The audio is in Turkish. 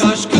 şaşkın